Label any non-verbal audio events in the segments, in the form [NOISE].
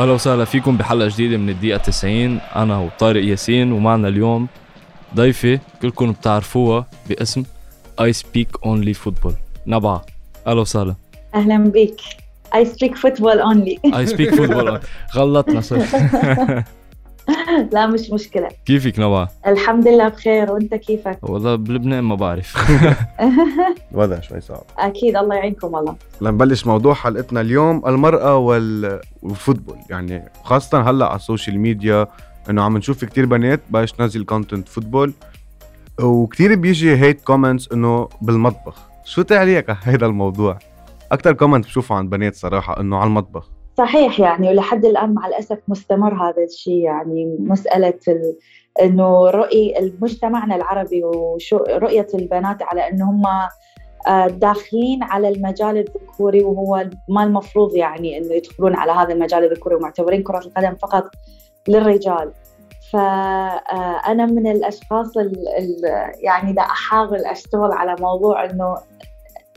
واهلا وسهلا فيكم بحلقة جديدة من الدقيقة 90 أنا وطارق ياسين ومعنا اليوم ضيفة كلكم بتعرفوها باسم I speak only football نبأ أهلا وسهلا. أهلا بك. I speak football only I speak football غلطنا صح. [LAUGHS] [LAUGHS] لا مش مشكلة. كيفك نبأ؟ الحمد لله بخير وأنت كيفك؟ [LAUGHS] والله بلبنان ما بعرف. [LAUGHS] الوضع شوي صعب. أكيد الله يعينكم والله. لنبلش موضوع حلقتنا اليوم المرأة وال- وال football. يعني خاصة هلأ على ال social media إنه عم نشوف كتير بنات بلشت تنزل content football. وكتير بيجي hate comments إنه بالمطبخ. شو تعليقك على هذا الموضوع؟ أكتر comment بشوفه عند بنات صراحة إنه على المطبخ. صحيح يعني ولحد الآن مع الأسف مستمر هذا الشيء. يعني مسألة ال... إنه رؤي مجتمعنا العربي ورؤيه البنات على إنه هم آه، داخلين على المجال الذكوري وهو ما المفروض يعني إنه يدخلون على هذا المجال الذكوري ومعتبرين كرة القدم فقط للرجال. فأنا من الأشخاص اللي يعني دا أحاول أشتغل على موضوع إنه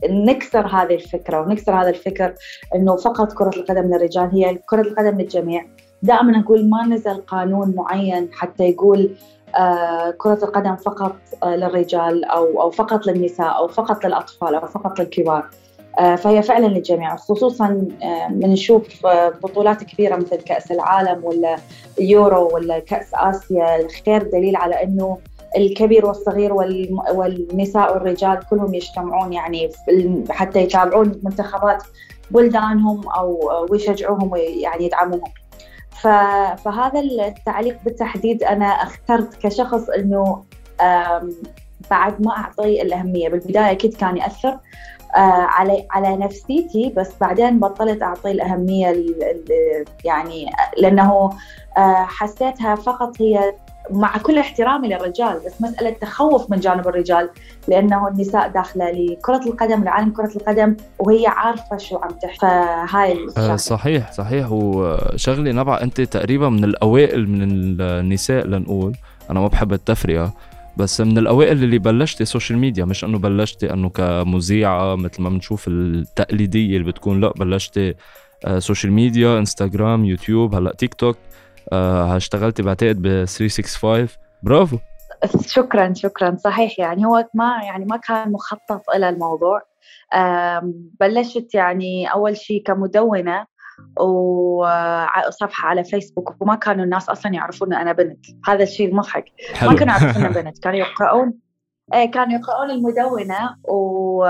نكسر هذه الفكرة ونكسر هذا الفكر إنه فقط كرة القدم للرجال هي كرة القدم للجميع. دائما أقول ما نزل قانون معين حتى يقول آه كرة القدم فقط آه للرجال أو أو فقط للنساء أو فقط للأطفال أو فقط للكبار. آه فهي فعلا للجميع خصوصا بنشوف بطولات كبيرة مثل كأس العالم ولا يورو ولا كأس آسيا. الخير دليل على أنه الكبير والصغير والنساء والرجال كلهم يجتمعون يعني حتى يتابعون منتخبات بلدانهم أو ويشجعوهم ويعني يدعموهم. فهذا التعليق بالتحديد أنا اخترت كشخص إنه بعد ما أعطي الأهمية. بالبداية أكيد كان يأثر على على نفسيتي بس بعدين بطلت أعطي الأهمية يعني لأنه حسيتها فقط هي مع كل احترامي للرجال بس مسألة تخوف من جانب الرجال لأنه النساء داخلة لكرة القدم لعالم كرة القدم وهي عارفة شو عم تحكي. فهاي آه صحيح صحيح. وشغلي نبأ أنت تقريبا من الأوائل من النساء لنقول. أنا ما بحب التفرقة بس من الأوائل اللي بلشتي social media مش أنه بلشتي أنه كمذيعة مثل ما بنشوف التقليدية اللي بتكون لا بلشتي social media انستغرام يوتيوب هلأ تيك توك اشتغلتي بعتقد ب 365 برافو. شكرا شكرا. صحيح يعني هو ما يعني ما كان مخطط إلى الموضوع. بلشت يعني أول شيء كمدونة وصفحه على فيسبوك وما كانوا الناس أصلا يعرفون أنا بنت. هذا الشيء المضحك. ما كانوا يعرفون [LAUGHS] بنت كانوا يقرؤون. إيه، كانوا يقرؤون المدونة و...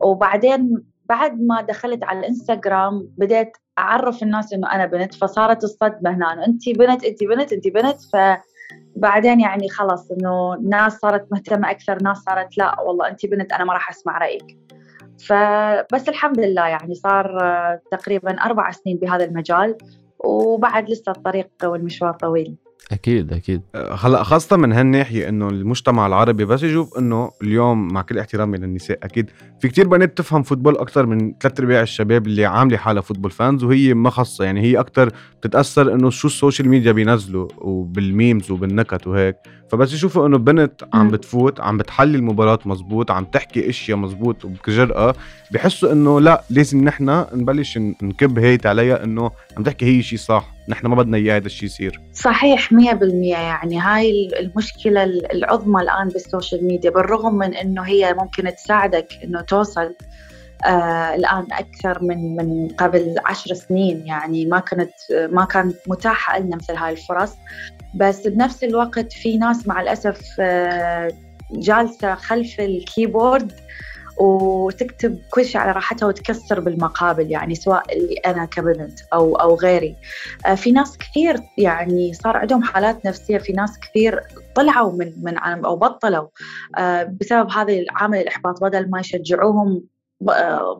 وبعدين بعد ما دخلت على الإنستغرام بديت أعرف الناس إنه أنا بنت فصارت الصدمة هنا انت بنت انت بنت انت بنت. فبعدين يعني خلص إنه الناس صارت مهتمة أكثر ناس صارت لا والله انت بنت أنا ما راح أسمع رأيك. فبس الحمد لله يعني صار تقريبا أربع سنين بهذا المجال وبعد لسه الطريق والمشوار طويل. أكيد أكيد. هلأ خاصة من هالناحية إنه المجتمع العربي بس يشوف إنه اليوم مع كل احترامي للنساء أكيد في كتير بنات تفهم football أكثر من ثلاث ارباع الشباب اللي عاملة حالها football fans وهي ما خاصة يعني هي أكثر بتتأثر إنه شو ال social media بينزلوا وبال memes وبالنكت وهيك. فبس يشوفوا إنه بنت عم بتفوت عم بتحلل المباراة مزبوط عم تحكي أشياء مزبوط وبجرأة بحسوا إنه لأ لازم نحن نبلش نكب hate عليها إنه عم تحكي هي شيء صح. نحن ما بدنا إياه هذا الشيء يصير. صحيح 100% يعني هاي المشكلة العظمى الآن بال social media بالرغم من إنه هي ممكن تساعدك إنه توصل آه الآن أكثر من من قبل عشر سنين. يعني ما كانت ما كانت متاحة لنا مثل هاي الفرص. بس بنفس الوقت في ناس مع الأسف آه جالسة خلف الكيبورد وتكتب كل شيء على راحتها وتكسر بالمقابل يعني سواء اللي أنا كبنت أو أو غيري. آه، في ناس كثير يعني صار عندهم حالات نفسية في ناس كثير طلعوا من من أو بطلوا. آه، بسبب هذا العامل الإحباط بدل ما يشجعوهم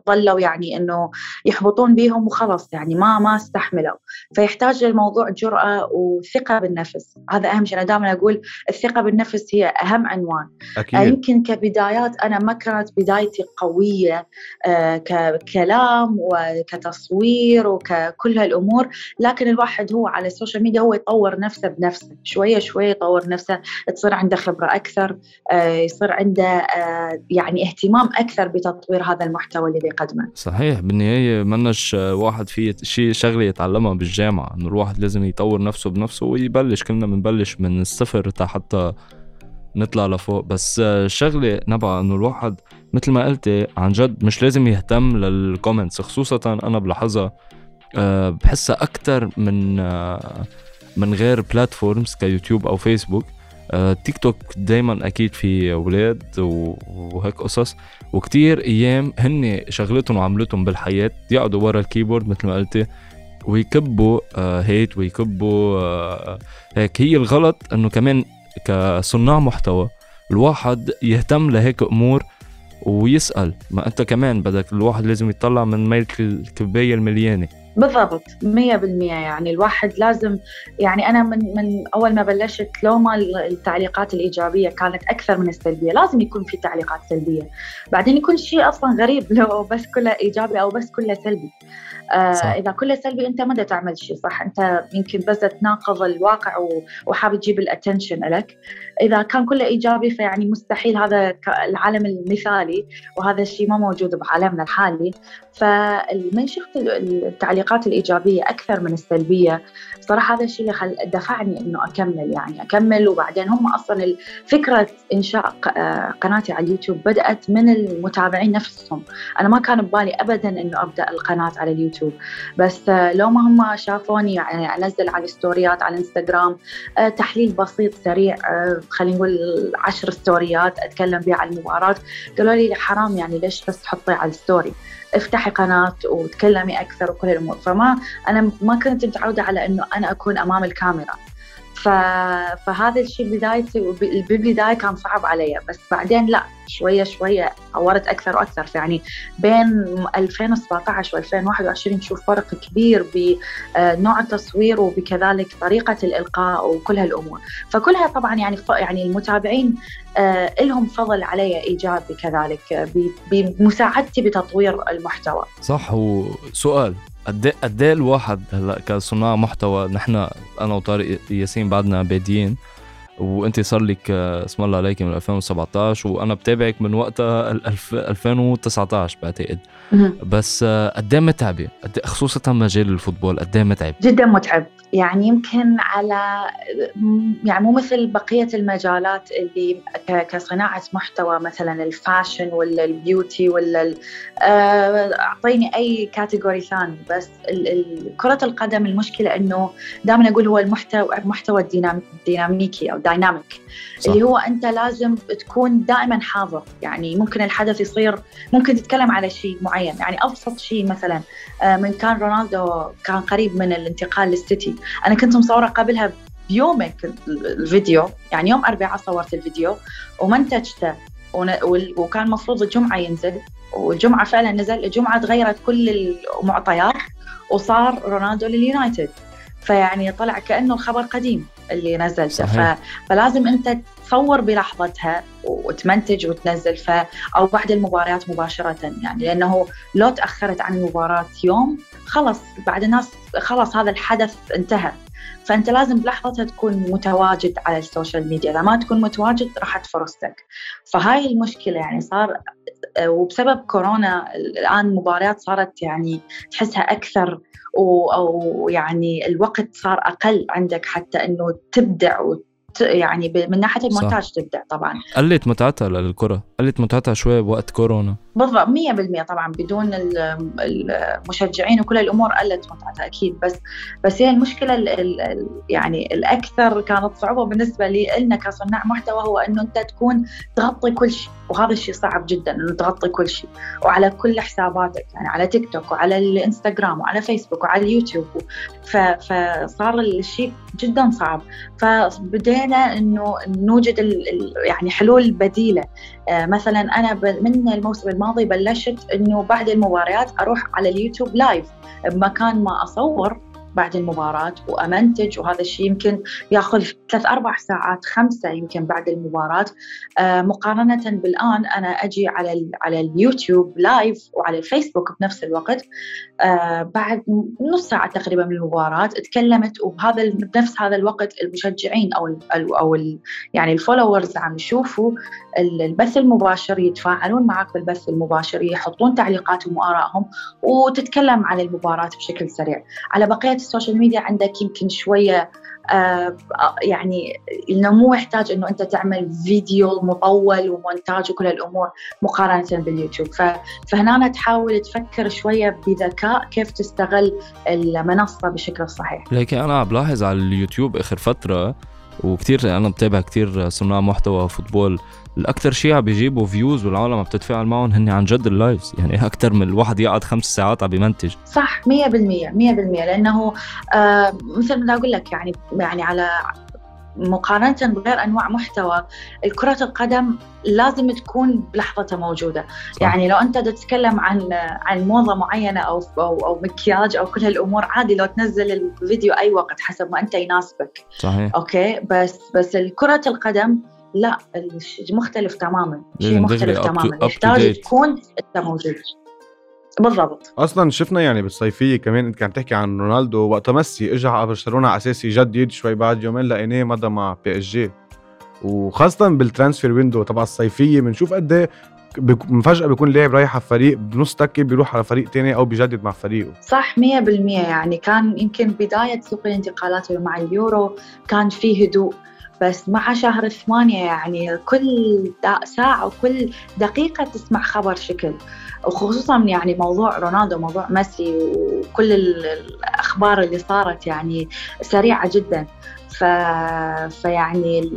ظلوا يعني إنه يحبطون بهم وخلص يعني ما ما استحملوا. فيحتاج للموضوع جرأة وثقة بالنفس. هذا أهم شيء. أنا دائما أقول الثقة بالنفس هي أهم عنوان. أكيد. يمكن كبدايات أنا ما كانت بدايتي قوية آه ككلام وكتصوير وككل هالأمور لكن الواحد هو على ال social media هو يطور نفسه بنفسه. شوية شوية يطور نفسه. تصير عنده خبرة أكثر آه يصير عنده آه يعني اهتمام أكثر بتطوير هذا المحتوى اللي بيقدمه صحيح بالنهاية مش واحد في شيء شغلة يتعلمها بالجامعة إنه الواحد لازم يطور نفسه بنفسه ويبلش كلنا بنبلش من الصفر حتى نطلع لفوق. بس شغلة نبع إنه الواحد مثل ما قلتي عن جد مش لازم يهتم لل comments خصوصا أنا بلاحظها آه، بحسها أكثر من آه، من غير platforms كيوتيوب أو فيسبوك آه، تيك توك دايما أكيد في أولاد وهيك قصص. وكتير أيام هن شغلتهم وعملتهم بالحياة يقعدوا ورا ال keyboard مثل ما قلتي ويكبوا hate ويكبوا هيك. هي الغلط إنه كمان كصناع محتوى الواحد يهتم لهيك أمور ويسأل. ما أنت كمان بدك الواحد لازم يطلع من ميلة الكوبايه المليانة. بالضبط 100% يعني الواحد لازم يعني أنا من من أول ما بلشت لو ما التعليقات الإيجابية كانت أكثر من السلبية لازم يكون في تعليقات سلبية. بعدين يكون شيء أصلا غريب [LAUGHS] لو بس كله إيجابي أو بس كله سلبي. آه صح. إذا كله سلبي أنت ما تعمل شيء صح؟ أنت يمكن بس تناقض الواقع وحابب تجيب الاتنشن لك إذا كان كله إيجابي فيعني مستحيل هذا العالم المثالي وهذا الشيء ما موجود بعالمنا الحالي. فمن شفت التعليقات الإيجابية أكثر من السلبية صراحة هذا الشيء اللي دفعني إنه أكمل يعني أكمل. وبعدين هم أصلا فكرة إنشاء آه، قناتي على اليوتيوب بدأت من المتابعين نفسهم. أنا ما كان ببالي ابدا إنه أبدأ القناة على اليوتيوب. بس آه، لو ما هم شافوني يعني أنزل على الستوريات على الإنستغرام آه، تحليل بسيط سريع خلينا نقول عشر ستوريات أتكلم بها على المباراة. قالوا لي حرام يعني ليش بس تحطي على ال story؟ افتحي قناة وتكلمي أكثر وكل الأمور. فما أنا ما كنت متعودة على إنه أنا أكون أمام الكاميرا. ف... فهذا الشيء بدايتي بالبداية كان صعب علي بس بعدين لا شوية شوية طورت أكثر وأكثر. يعني بين 2017 و2021 نشوف فرق كبير بنوع التصوير وبكذلك طريقة الإلقاء وكل هالأمور. فكلها طبعا يعني يعني المتابعين آه، لهم فضل علي ايجابي كذلك بمساعدتي بتطوير المحتوى. صح وسؤال. قد قد إيه الواحد هلا كصناع محتوى نحن أنا وطارق ياسين بعدنا بادين وانت صار لك اسم الله عليك من 2017 وأنا بتابعك من وقتها 2019 بعتقد. بس قد إيه متعبة؟ خصوصا مجال ال football قد إيه متعب؟ جدا متعب. يعني يمكن على يعني مو مثل بقية المجالات اللي كصناعة محتوى مثلا ال fashion ولا ال beauty ولا آه، أعطيني أي category ثاني. بس كرة القدم المشكلة إنه دائما أقول هو المحتوى محتوى الديناميكي أو dynamic اللي هو أنت لازم تكون دائما حاضر. يعني ممكن الحدث يصير ممكن تتكلم على شيء معين. يعني أبسط شيء مثلا آه، من كان رونالدو كان قريب من الانتقال للسيتي. أنا كنت مصورة قبلها بيومين الفيديو. يعني يوم أربعاء صورت الفيديو ومنتجته وكان المفروض الجمعة ينزل. والجمعة فعلا نزل. الجمعة تغيرت كل المعطيات وصار رونالدو لليونايتد. فيعني طلع كأنه الخبر قديم اللي نزلته. ف... فلازم أنت تصور بلحظتها وتمنتج وتنزل. ف أو بعد المباريات مباشرة يعني لأنه لو تأخرت عن المباراه يوم خلص بعد الناس خلص هذا الحدث انتهى. فأنت لازم بلحظتها تكون متواجد على ال social media. إذا ما تكون متواجد راحت فرصتك فهاي المشكلة يعني صار وبسبب كورونا الآن مباريات صارت يعني تحسها أكثر أو يعني الوقت صار أقل عندك حتى إنه تبدع يعني من ناحية المونتاج صح. تبدع طبعا. قلت متعتها للكرة قلت متعتها شوي بوقت كورونا. بالضبط 100% طبعا بدون المشجعين وكل الأمور قلت متعتها أكيد بس بس هي المشكلة ال ال يعني الأكثر كانت صعوبة بالنسبة لي لنا كصناع محتوى هو إنه أنت تكون تغطي كل شيء. وهذا الشيء صعب جدا إنه تغطي كل شيء. وعلى كل حساباتك يعني على تيك توك وعلى الإنستغرام وعلى فيسبوك وعلى اليوتيوب فصار الشيء جدا صعب. فبدينا إنه نوجد يعني حلول بديلة. آه، مثلا أنا من الموسم الماضي بلشت إنه بعد المباريات أروح على اليوتيوب live بمكان ما أصور بعد المباراة وأمنتج وهذا الشيء يمكن يأخذ ثلاث أربع ساعات خمسة يمكن بعد المباراة. آه مقارنة بالآن أنا أجي على على اليوتيوب live وعلى الفيسبوك بنفس الوقت. آه بعد نص ساعة تقريبا من المباراة تكلمت وبهذا بنفس هذا الوقت المشجعين أو ال أو ال يعني ال followers عم يشوفوا البث المباشر يتفاعلون معك بالبث المباشر يحطون تعليقاتهم وآرائهم وتتكلم عن المباراة بشكل سريع. على بقية ال social media عندك يمكن شوية آه يعني إنه مو يحتاج إنه أنت تعمل فيديو مطول ومونتاج وكل الأمور مقارنة باليوتيوب فهنا تحاول تفكر شوية بذكاء كيف تستغل المنصة بشكل صحيح. لكن أنا بلاحظ على اليوتيوب آخر فترة وكثير أنا بتابع كثير صناع محتوى football الأكثر شيء عم بيجيبوا views والعالم عم تتفاعل معهم هن عن جد ال lives يعني أكثر من الواحد يقعد خمس ساعات عم بيمنتج صح 100% 100% لأنه آه مثل ما أقول لك يعني يعني على مقارنة بغير أنواع محتوى كرة القدم لازم تكون بلحظتها موجودة. صح. يعني لو أنت تتكلم عن عن موضة معينة أو أو, أو مكياج أو كل هالأمور عادي لو تنزل الفيديو أي وقت حسب ما أنت يناسبك. صحيح. أوكي؟ بس بس كرة القدم لا مختلف تماما. شيء مختلف تماما. يحتاج تكون أنت موجود. بالضبط. أصلا شفنا يعني بالصيفية كمان أنت كان تحكي عن رونالدو وقت ميسي اجى على برشلونة على أساس يجدد شوي بعد يومين لقيناه مضى مع PSG. وخاصة بال transfer window تبع الصيفية بنشوف قد إيه فجأة بيكون لاعب رايح على فريق بنص تكة بيروح على فريق تاني أو بيجدد مع فريقه. صح 100% يعني كان يمكن بداية سوق الانتقالات مع اليورو كان في هدوء. بس مع شهر ثمانية يعني كل ساعة وكل دقيقة تسمع خبر شكل وخصوصا يعني موضوع رونالدو موضوع ميسي وكل الأخبار اللي صارت يعني سريعة جدا ف... فيعني.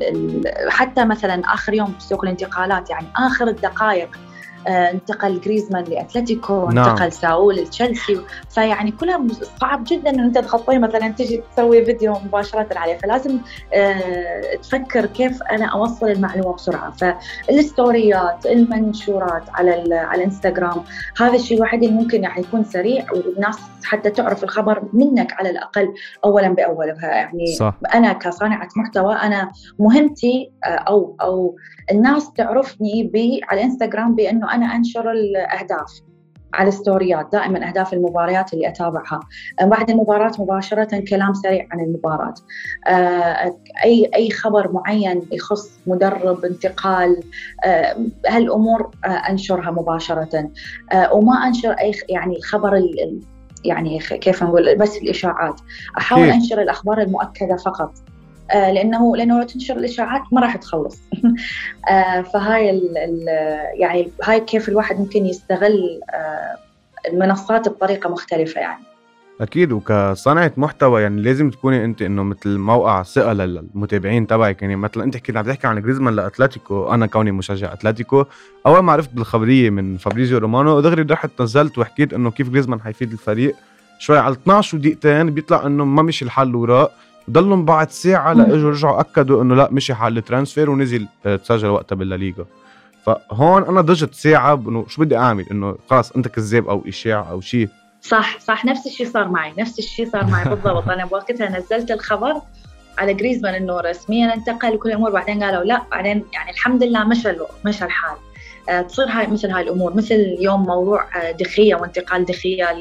حتى مثلا آخر يوم بسوق الانتقالات يعني آخر الدقائق انتقل جريزمان لأتلتيكو نعم. انتقل ساول لتشيلسي فيعني كلها صعب جدا ان أنت تغطيه مثلا تجي تسوي فيديو مباشرة عليه فلازم آه، تفكر كيف أنا أوصل المعلومة بسرعة فالستوريات المنشورات على على الإنستغرام هذا الشيء الوحيد اللي ممكن يعني يكون سريع والناس حتى تعرف الخبر منك على الأقل اولا باول يعني صح. أنا كصانعة محتوى أنا مهمتي آه، أو أو الناس تعرفني على الإنستغرام بأنه أنا أنشر الأهداف على الستوريات دائما أهداف المباريات اللي أتابعها. بعد المباراة مباشرة كلام سريع عن المباراة. أي أي خبر معين يخص مدرب انتقال هالأمور أنشرها مباشرة. وما أنشر أي يعني الخبر يعني كيف نقول بس الإشاعات. أحاول أنشر الأخبار المؤكدة فقط. لأنه لأنه لو تنشر الإشاعات ما راح تخلص. [LAUGHS] آه فهاي ال ال يعني هاي كيف الواحد ممكن يستغل آه المنصات بطريقة مختلفة يعني. أكيد وكصانعه محتوى يعني لازم تكوني أنت إنه مثل موقع ثقة للمتابعين تبعك. يعني مثلا أنت كنت عم تحكي عن جريزمان لأتلتيكو أنا كوني مشجع أتلتيكو أول ما عرفت بالخبرية من فابريزيو رومانو دغري رحت نزلت وحكيت إنه كيف جريزمان حيفيد الفريق. شوي على 12 دقيقتين بيطلع إنه ما مشي الحال وراء. ضلهم بعد ساعة لإجوا رجعوا أكدوا إنه لا مشي حال ال transfer ونزل آه، تسجل وقتها بالليغا فهون أنا ضجت ساعة انه شو بدي أعمل؟ إنه خلاص أنت كذاب أو إشاعة أو شيء. صح صح نفس الشيء صار معي نفس الشيء صار معي بالضبط. أنا بوقتها نزلت الخبر على جريزمان إنه رسميا انتقل وكل الأمور بعدين قالوا لا بعدين يعني الحمد لله مشى مشى الحال. تصير هاي مثل هاي الأمور مثل اليوم موضوع آه، دي خيا وانتقال دي خيا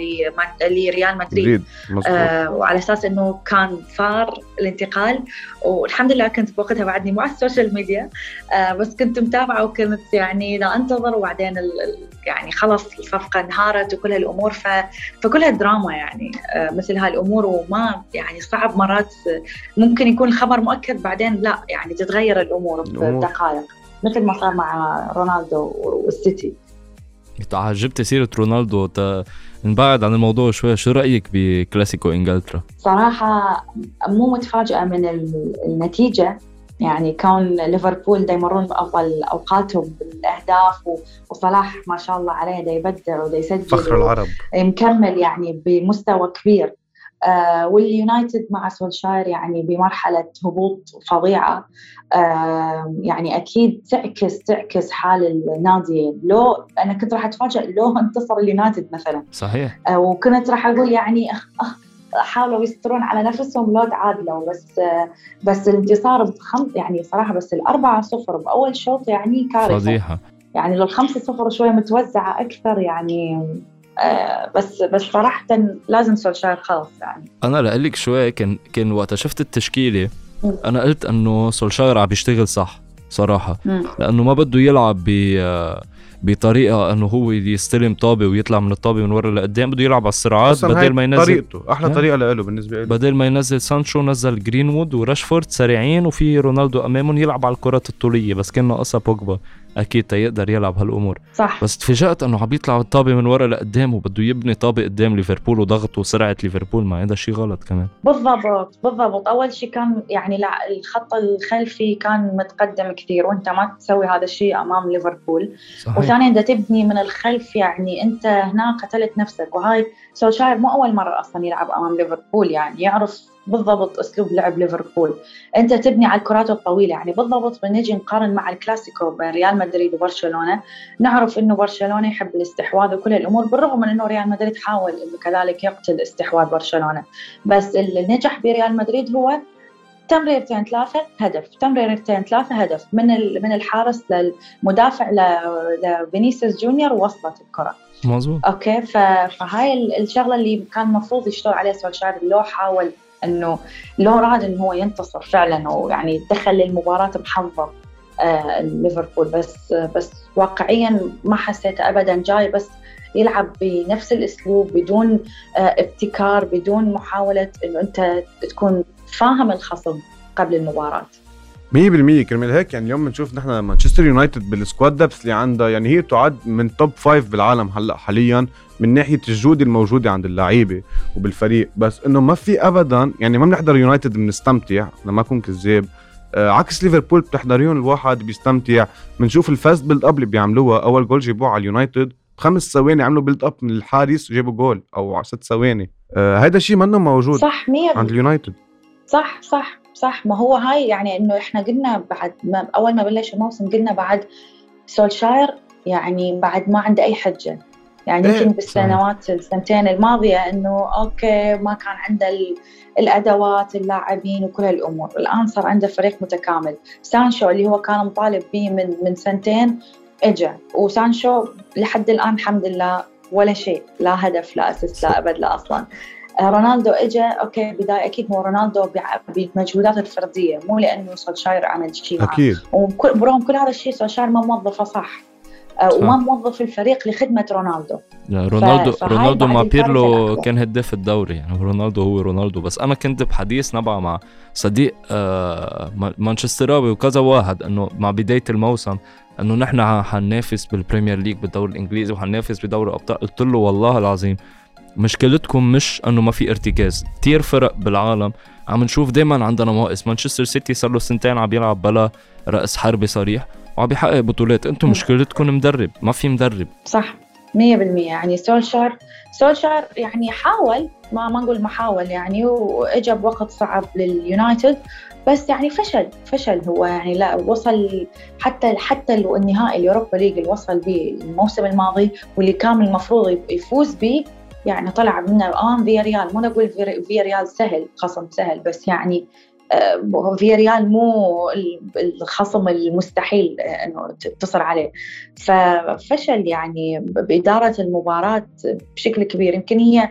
لريال مدريد. آه وعلى أساس إنه كان صار الانتقال والحمد لله كنت بوقتها بعدني مو على ال social media آه بس كنت متابعة وكنت يعني لا أنتظر وبعدين يعني خلص الصفقة انهارت وكل هالأمور ف... فكلها دراما يعني آه مثل هالامور وما يعني صعب مرات ممكن يكون الخبر مؤكد بعدين لا يعني تتغير الأمور. بدقائق. مثل ما صار مع رونالدو والسيتي. عجبت سيرة رونالدو نبعد عن الموضوع شوي. شو رأيك بكلاسيكو إنجلترا؟ صراحة مو متفاجئة من النتيجة. يعني كون ليفربول دا يمرون بأفضل أوقاتهم بالأهداف وصلاح ما شاء الله عليه دا يبدع ودا يسجل فخر العرب. مكمل يعني بمستوى كبير. آه واليونايتد مع سولشاير يعني بمرحلة هبوط فظيعة. آه يعني أكيد تعكس تعكس حال النادي لو أنا كنت راح أتفاجئ لو انتصر اليونايتد مثلا. صحيح. آه وكنت راح أقول يعني [LAUGHS] حاولوا يسترون على نفسهم لو تعادلوا بس بس الانتصار بخم يعني صراحة بس الأربعة صفر بأول شوط يعني كارثة. فضيحة. يعني لو الخمسة صفر شوية متوزعة أكثر يعني بس بس صراحة لازم سولشاير خلص يعني. أنا لقلك شوي كان كان وقت شفت التشكيلة. أنا قلت إنه سولشاير عم بيشتغل صح صراحة. لأنه ما بده يلعب ب بطريقة إنه هو يستلم طابة ويطلع من الطابة من ورا لقدام بده يلعب على السرعات بدل ما ينزل طريقته أحلى طريقة له بالنسبة له بدل ما ينزل سانشو نزل جرينوود وراشفورد سريعين وفي رونالدو أمامهم يلعب على الكرات الطولية بس كان ناقصها بوجبا. أكيد تيقدر يلعب هالأمور. صح. بس تفاجأت إنه عم يطلع الطابة من ورا لقدام وبده يبني طابة قدام ليفربول وضغط وسرعة ليفربول. ما هذا شيء غلط كمان. بالضبط بالضبط. أول شيء كان يعني لا الخط الخلفي كان متقدم كثير وأنت ما تسوي هذا الشيء أمام ليفربول. وثانيا انت تبني من الخلف يعني أنت هنا قتلت نفسك. وهاي سولشاير مو أول مرة أصلا يلعب أمام ليفربول يعني. يعرف بالضبط أسلوب لعب ليفربول. أنت تبني على الكرات الطويلة يعني بالضبط بنجي نقارن مع الكلاسيكو بين ريال مدريد وبرشلونة نعرف إنه برشلونة يحب الاستحواذ وكل الأمور بالرغم من إنه ريال مدريد حاول إنه كذلك يقتل استحواذ برشلونة. بس اللي نجح بريال مدريد هو تمريرتين ثلاثة هدف تمريرتين ثلاثة هدف من من الحارس للمدافع لفينيسيوس جونيور وصلت الكرة. مظبوط. أوكي فهاي الشغلة اللي كان المفروض يشتغل عليها سولشاير لو حاول إنه لو راد إنه هو ينتصر فعلا ويعني دخل للمباراة محضر آه ليفربول. بس بس واقعيا ما حسيته ابدا جاي. بس يلعب بنفس الأسلوب بدون آه ابتكار بدون محاولة إنه أنت تكون فاهم الخصم قبل المباراة. 100% كرمال هيك يعني اليوم بنشوف نحن مانشستر يونايتد بال squad depth اللي عندها يعني هي تعد من top five بالعالم هلأ حاليا من ناحية الجوده الموجودة عند اللعيبة وبالفريق. بس إنه ما في ابدا يعني ما بنحضر يونايتد بنستمتع لما اكون كذاب. آه عكس ليفربول بتحضريهم الواحد بيستمتع. بنشوف ال fast build up اللي بيعملوها أول جول جيبوه على اليونايتد بخمس ثواني عملوا build up من الحارس وجابوا جول أو ست ثواني. آه هذا الشيء منه موجود صح 100 عند اليونايتد. صح صح صح. ما هو هاي يعني إنه إحنا قلنا بعد ما أول ما بلش الموسم قلنا بعد سولشاير يعني بعد ما عنده أي حجة. يعني إيه، يمكن إيه بالسنوات السنتين الماضية إنه أوكي ما كان عنده الأدوات اللاعبين وكل هالامور الآن صار عنده فريق متكامل. سانشو اللي هو كان مطالب به من من سنتين اجى وسانشو لحد الآن الحمد لله ولا شيء. لا هدف لا assist لا أبد لا أصلا. رونالدو اجى أوكي بداية أكيد مو رونالدو بمجهوداته الفردية مو لأنه سولشاير عمل شيء أكيد. وبرغم كل هذا الشيء سولشاير ما موظفه صح. آه، وما موظف الفريق لخدمة رونالدو. رونالدو رونالدو مع بيرلو كان هداف الدوري يعني رونالدو هو رونالدو. بس أنا كنت بحديث نبع مع صديق آه، مانشستراوي وكذا واحد إنه مع بداية الموسم إنه نحن حننافس بال Premier League بالدوري الإنجليزي وحننافس بدوري الابطال قلت له والله العظيم مشكلتكم مش إنه ما في ارتكاز. كثير فرق بالعالم. عم نشوف دائما عندنا ناقص. مانشستر سيتي صار له سنتين عم يلعب بلا رأس حربي صريح. وعم بيحقق بطولات. أنتم مشكلتكم مدرب. ما في مدرب. صح. 100% يعني سولشار سولشار يعني حاول. ما ما نقول ما حاول يعني. واجى بوقت صعب لليونايتد. بس يعني فشل. فشل هو. يعني لا وصل حتى حتى النهائي ال Europa League اللي وصل به الموسم الماضي واللي كان المفروض يفوز به يعني طلع منه الآن فيا ريال مو نقول فيا ريال سهل خصم سهل بس يعني آه، فيا ريال مو الخصم المستحيل آه، إنه تنتصر عليه. ففشل يعني بإدارة المباراة بشكل كبير. يمكن هي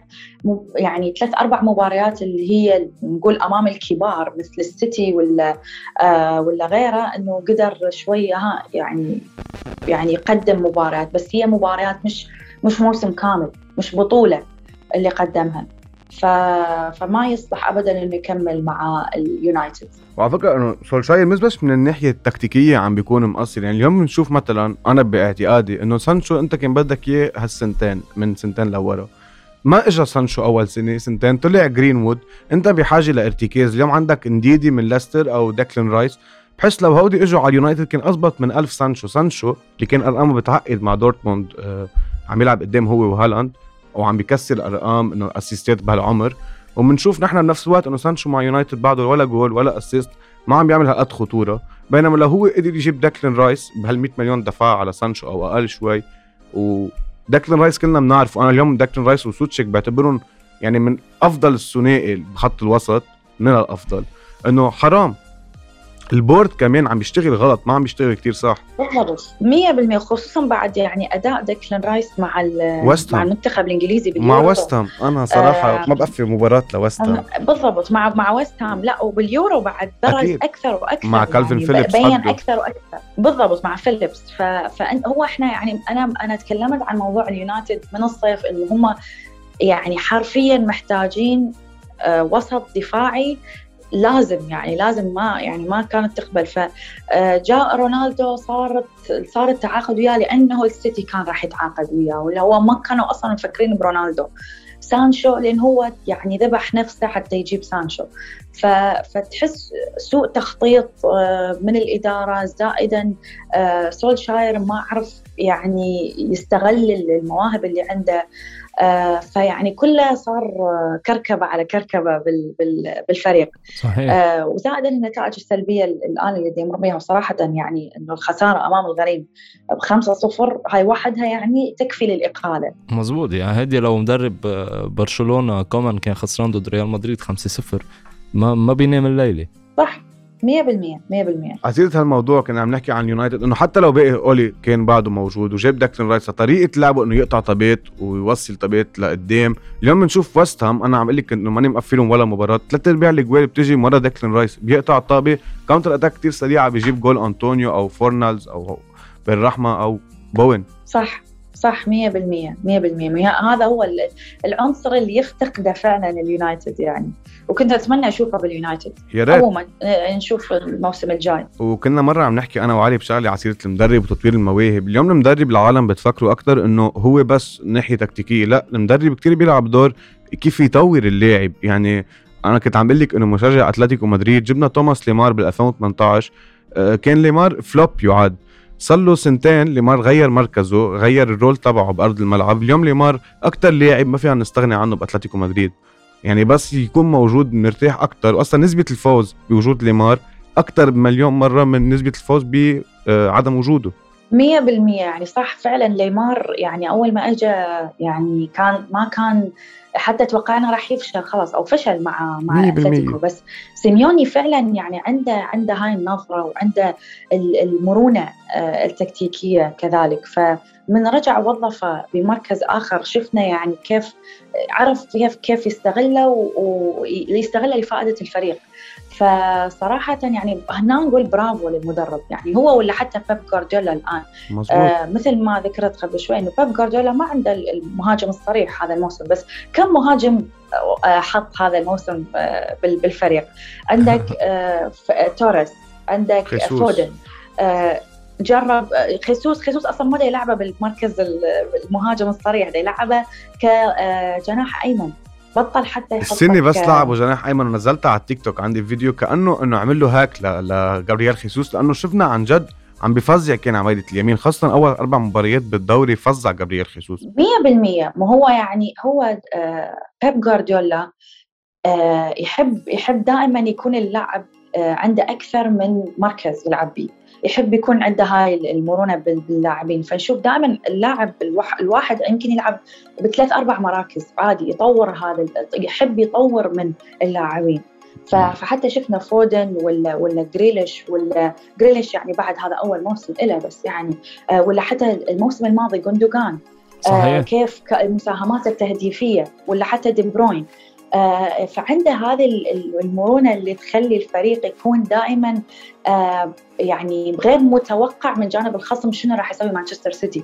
يعني ثلاث أربع مباريات اللي هي نقول أمام الكبار مثل السيتي ولا آه ولا غيره إنه قدر شوية يعني يعني يقدم مباريات. بس هي مباريات مش مش موسم كامل مش بطولة اللي قدمها. ف... فما يصلح ابدا إنه يكمل مع اليونايتد. وعلى فكرة إنه سولشاير مش بس من الناحية التكتيكية عم بيكون مقصر. يعني اليوم بنشوف مثلا أنا باعتقادي إنه سانشو أنت كان بدك إياه هالسنتين من سنتين لورا. ما اجى سانشو أول سنة سنتين طلع جرينوود. أنت بحاجة لارتكاز. اليوم عندك نديدي من ليستر أو ديكلين رايس. بحس لو هودي إجوا على اليونايتد كان أزبط من ألف سانشو. سانشو اللي كان أرقامه بتعقد مع دورتموند آه عم يلعب قدام هو وهالاند وعم بيكسر أرقام إنه اسيستات بهالعمر. وبنشوف نحن بنفس الوقت إنه سانشو مع يونايتد بعده ولا جول ولا assist ما عم بيعمل هالقد خطورة. بينما لو هو قدر يجيب ديكلان رايس بهال 100 مليون دفع على سانشو أو أقل شوي وديكلان رايس كلنا بنعرف وأنا اليوم ديكلان رايس وسوتشيك بعتبرهم يعني من أفضل الثنائي بخط الوسط من الأفضل. إنه حرام. ال board كمان عم بيشتغل غلط ما عم بيشتغل كتير صح. بالضبط 100% خصوصا بعد يعني أداء ديكلان رايس مع مع المنتخب الإنجليزي باليورو. مع ويست هام أنا صراحة آه. ما بقفل مباراة لويست هام بالضبط مع مع ويست هام لا وباليورو بعد برز أكثر وأكثر مع كالفن يعني فيليبس بين أكثر وأكثر. بالضبط مع فيليبس فهو إحنا يعني أنا أنا تكلمت عن موضوع اليونايتد من الصيف اللي هم يعني حرفيا محتاجين آه وسط دفاعي لازم يعني لازم ما يعني ما كانت تقبل. فجاء رونالدو صارت صار التعاقد وياه لأنه السيتي كان راح يتعاقد وياه ولا هو ما كانوا أصلا مفكرين برونالدو. سانشو لأن هو يعني ذبح نفسه حتى يجيب سانشو. فتحس سوء تخطيط آه، من الإدارة زائدا آه، سولشاير ما عرف يعني يستغل المواهب اللي عنده. آه، فيعني كله صار كركبة على كركبة بالفريق. صحيح. آه وزائد النتائج السلبية الآن اللي يمر بها وصراحه يعني إنه الخسارة أمام الغريم بخمسة صفر هاي وحدها يعني تكفي للإقالة. مزبوط. يعني هدي لو مدرب آه، برشلونة كمان كان خسران ضد ريال مدريد 5 0 ما ما بينام الليلة. صح. 100% 100% عسيرة هالموضوع كنا عم نحكي عن يونايتد إنه حتى لو باقي أولي كان بعده موجود وجاب داكلين رايس طريقه لعبه إنه يقطع طبيت ويوصل طبيت لقدام. اليوم بنشوف ويست هام أنا عم أقول لك إنه ماني مقفلهم ولا مباراة. ثلاث أرباع الجوال بتجي مره ديكلان رايس بيقطع الطابة. counter attack كثير سريعة بيجيب جول انطونيو أو فورنالز أو بن رحمة أو بوين صح. صح 100% 100% هذا هو العنصر اللي يفتقده فعلا اليونايتد يعني. وكنت أتمنى أشوفه باليونايتد. يا ريت. عموما آه، نشوف الموسم الجاي. وكنا مرة عم نحكي أنا وعلي بشغله ع سيرة المدرب وتطوير المواهب. اليوم المدرب العالم بتفكروا أكثر إنه هو بس ناحية تكتيكية. لا المدرب كثير بيلعب دور كيف يطور اللاعب. يعني أنا كنت عم بقول لك إنه مشجع أتلتيكو مدريد جبنا توماس ليمار بال 2018 آه، كان ليمار flop يعاد صار له سنتين ليمار غير مركزه غير ال role تبعه بأرض الملعب. اليوم ليمار أكثر لاعب ما فينا نستغني عنه بأتلتيكو مدريد. يعني بس يكون موجود مرتاح أكثر واصلا نسبة الفوز بوجود ليمار أكثر بمليون مرة من نسبة الفوز بعدم وجوده. 100% يعني صح فعلا ليمار يعني أول ما اجى يعني كان ما كان حتى توقعنا راح يفشل خلاص أو فشل مع مع اتلتيكو بس سيميوني فعلا يعني عنده عنده هاي النظرة وعنده المرونة آه، التكتيكية كذلك. فمن رجع وظفه بمركز آخر. شفنا يعني كيف عرف كيف كيف يستغله ويستغله لفائدة الفريق. فصراحة يعني هنا نقول برافو للمدرب. يعني هو ولا حتى بيب جوارديولا الآن. آه مثل ما ذكرت قبل شوي إنه بيب جوارديولا ما عنده المهاجم الصريح هذا الموسم. بس كم مهاجم آه حط هذا الموسم آه بالفريق. عندك [LAUGHS] آه توريس عندك خيسوس. فودن آه جرب آه، خيسوس خيسوس أصلا ما يلعبه بالمركز المهاجم الصريح ده يلعبه كجناح أيمن. بطل حتى يحط السنة بس لعبوا جناح أيمن ونزلتها على التيك توك. عندي فيديو كأنه إنه عمل له هاك لجابرييل خيسوس لأنه شفنا عن جد عم بفزع كان عمايدة اليمين خاصة أول أربع مباريات بالدوري فزع جابرييل خيسوس. 100% ما هو يعني هو آه بيب جوارديولا آه يحب يحب دائما يكون اللاعب آه عنده أكثر من مركز يلعب به يحب يكون عنده هاي المرونة باللاعبين. فنشوف دائما اللاعب الواحد يمكن يلعب بثلاث أربع مراكز عادي يطور هذا يحب يطور من اللاعبين. فحتى شفنا فودن ولا ولا جريليش ولا جريليش يعني بعد هذا أول موسم له بس يعني آه، ولا حتى الموسم الماضي جوندوغان آه، صحيح. كيف المساهمات التهديفية ولا حتى دي بروين. آه، فعنده هذه المرونه اللي تخلي الفريق يكون دائما آه، يعني غير متوقع من جانب الخصم شنو راح يسوي مانشستر سيتي.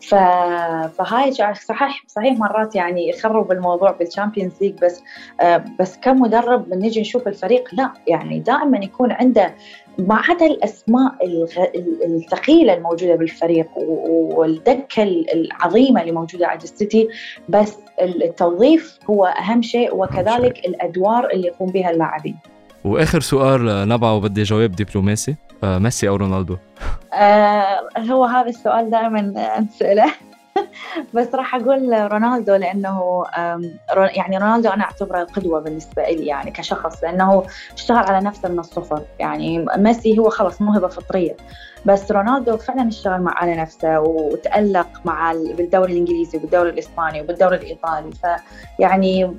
فهاي صحيح صحيح مرات يعني يخرب الموضوع بال Champions League بس آه، بس كمدرب من نجي نشوف الفريق لا يعني دائما يكون عنده مع عدا الأسماء الثقيلة الموجودة بالفريق والدكة العظيمة اللي موجودة عند السيتي بس التوظيف هو أهم شيء وكذلك الأدوار اللي يقوم بها اللاعبين. وآخر سؤال نبعه وبدي جواب دبلوماسي ميسي أو رونالدو؟ آه هو هذا السؤال دائما نساله [LAUGHS] بس راح أقول رونالدو لأنه يعني رونالدو أنا أعتبره قدوة بالنسبة لي يعني كشخص لأنه اشتغل على نفسه من الصفر. يعني ميسي هو خلص موهبة فطرية. بس رونالدو فعلا اشتغل مع على نفسه وتألق مع بالدوري الإنجليزي وبالدوري الإسباني وبالدوري الإيطالي. فيعني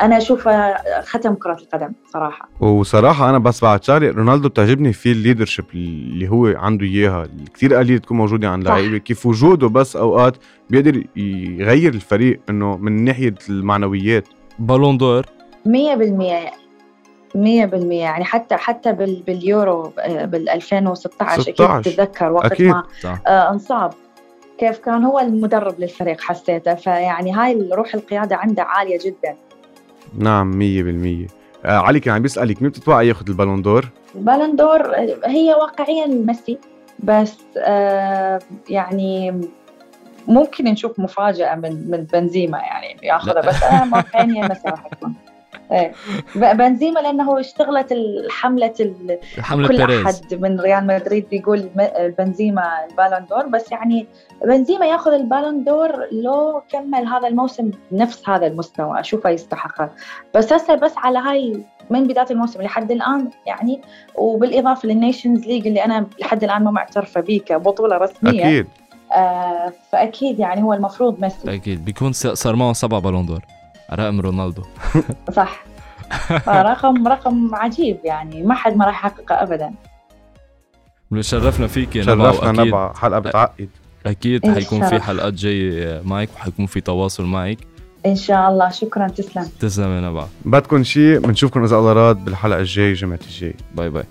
أنا اشوفه ختم كرة القدم صراحة. وصراحة أنا بس بعد شغله رونالدو بتعجبني فيه الليدرشيب اللي هو عنده إياها كثير قليل تكون موجودة عند لعيبة كيف وجوده بس أوقات بيقدر يغير الفريق إنه من ناحية المعنويات. بالون دور 100% 100% يعني حتى حتى باليورو بال 2016 16. أكيد تتذكر وقت أكيد. ما آه انصاب. كيف كان هو المدرب للفريق حسيته. فيعني هاي روح القيادة عنده عالية جدا. نعم 100% آه علي كان عم بيسألك مين بتتوقع ياخذ البالون دور؟ البالون دور هي واقعيا ميسي بس آه يعني ممكن نشوف مفاجأة من من بنزيما يعني ياخذها بس أنا واقعيا ميسي راح يكون. [LAUGHS] إيه. بنزيما لأنه اشتغلت حمله حمله كل بيريز. أحد من ريال مدريد بيقول بنزيما ال Ballon d'Or بس يعني بنزيما ياخذ ال Ballon d'Or لو كمل هذا الموسم نفس هذا المستوى. أشوفه يستحقه بس هسه بس على هاي من بداية الموسم لحد الآن يعني وبالإضافة لل Nations League اللي أنا لحد الآن ما معترفة به كبطولة رسمية. أكيد. آه فأكيد يعني هو المفروض ميسي. أكيد. بيكون صار معه سبع Ballon d'Or. رقم رونالدو. [LAUGHS] صح. رقم رقم عجيب يعني. ما حد ما راح يحققه ابدا. شرفنا فيك يا شرفنا نبع. حلقة بتعقد. أكيد حيكون في حلقات جاية معك وحيكون في تواصل معك. إن شاء الله. شكرا. تسلم. تسلم يا نبع. بدكم شيء. بنشوفكم إذا الله راد بالحلقة الجاية جمعة الجاي باي باي.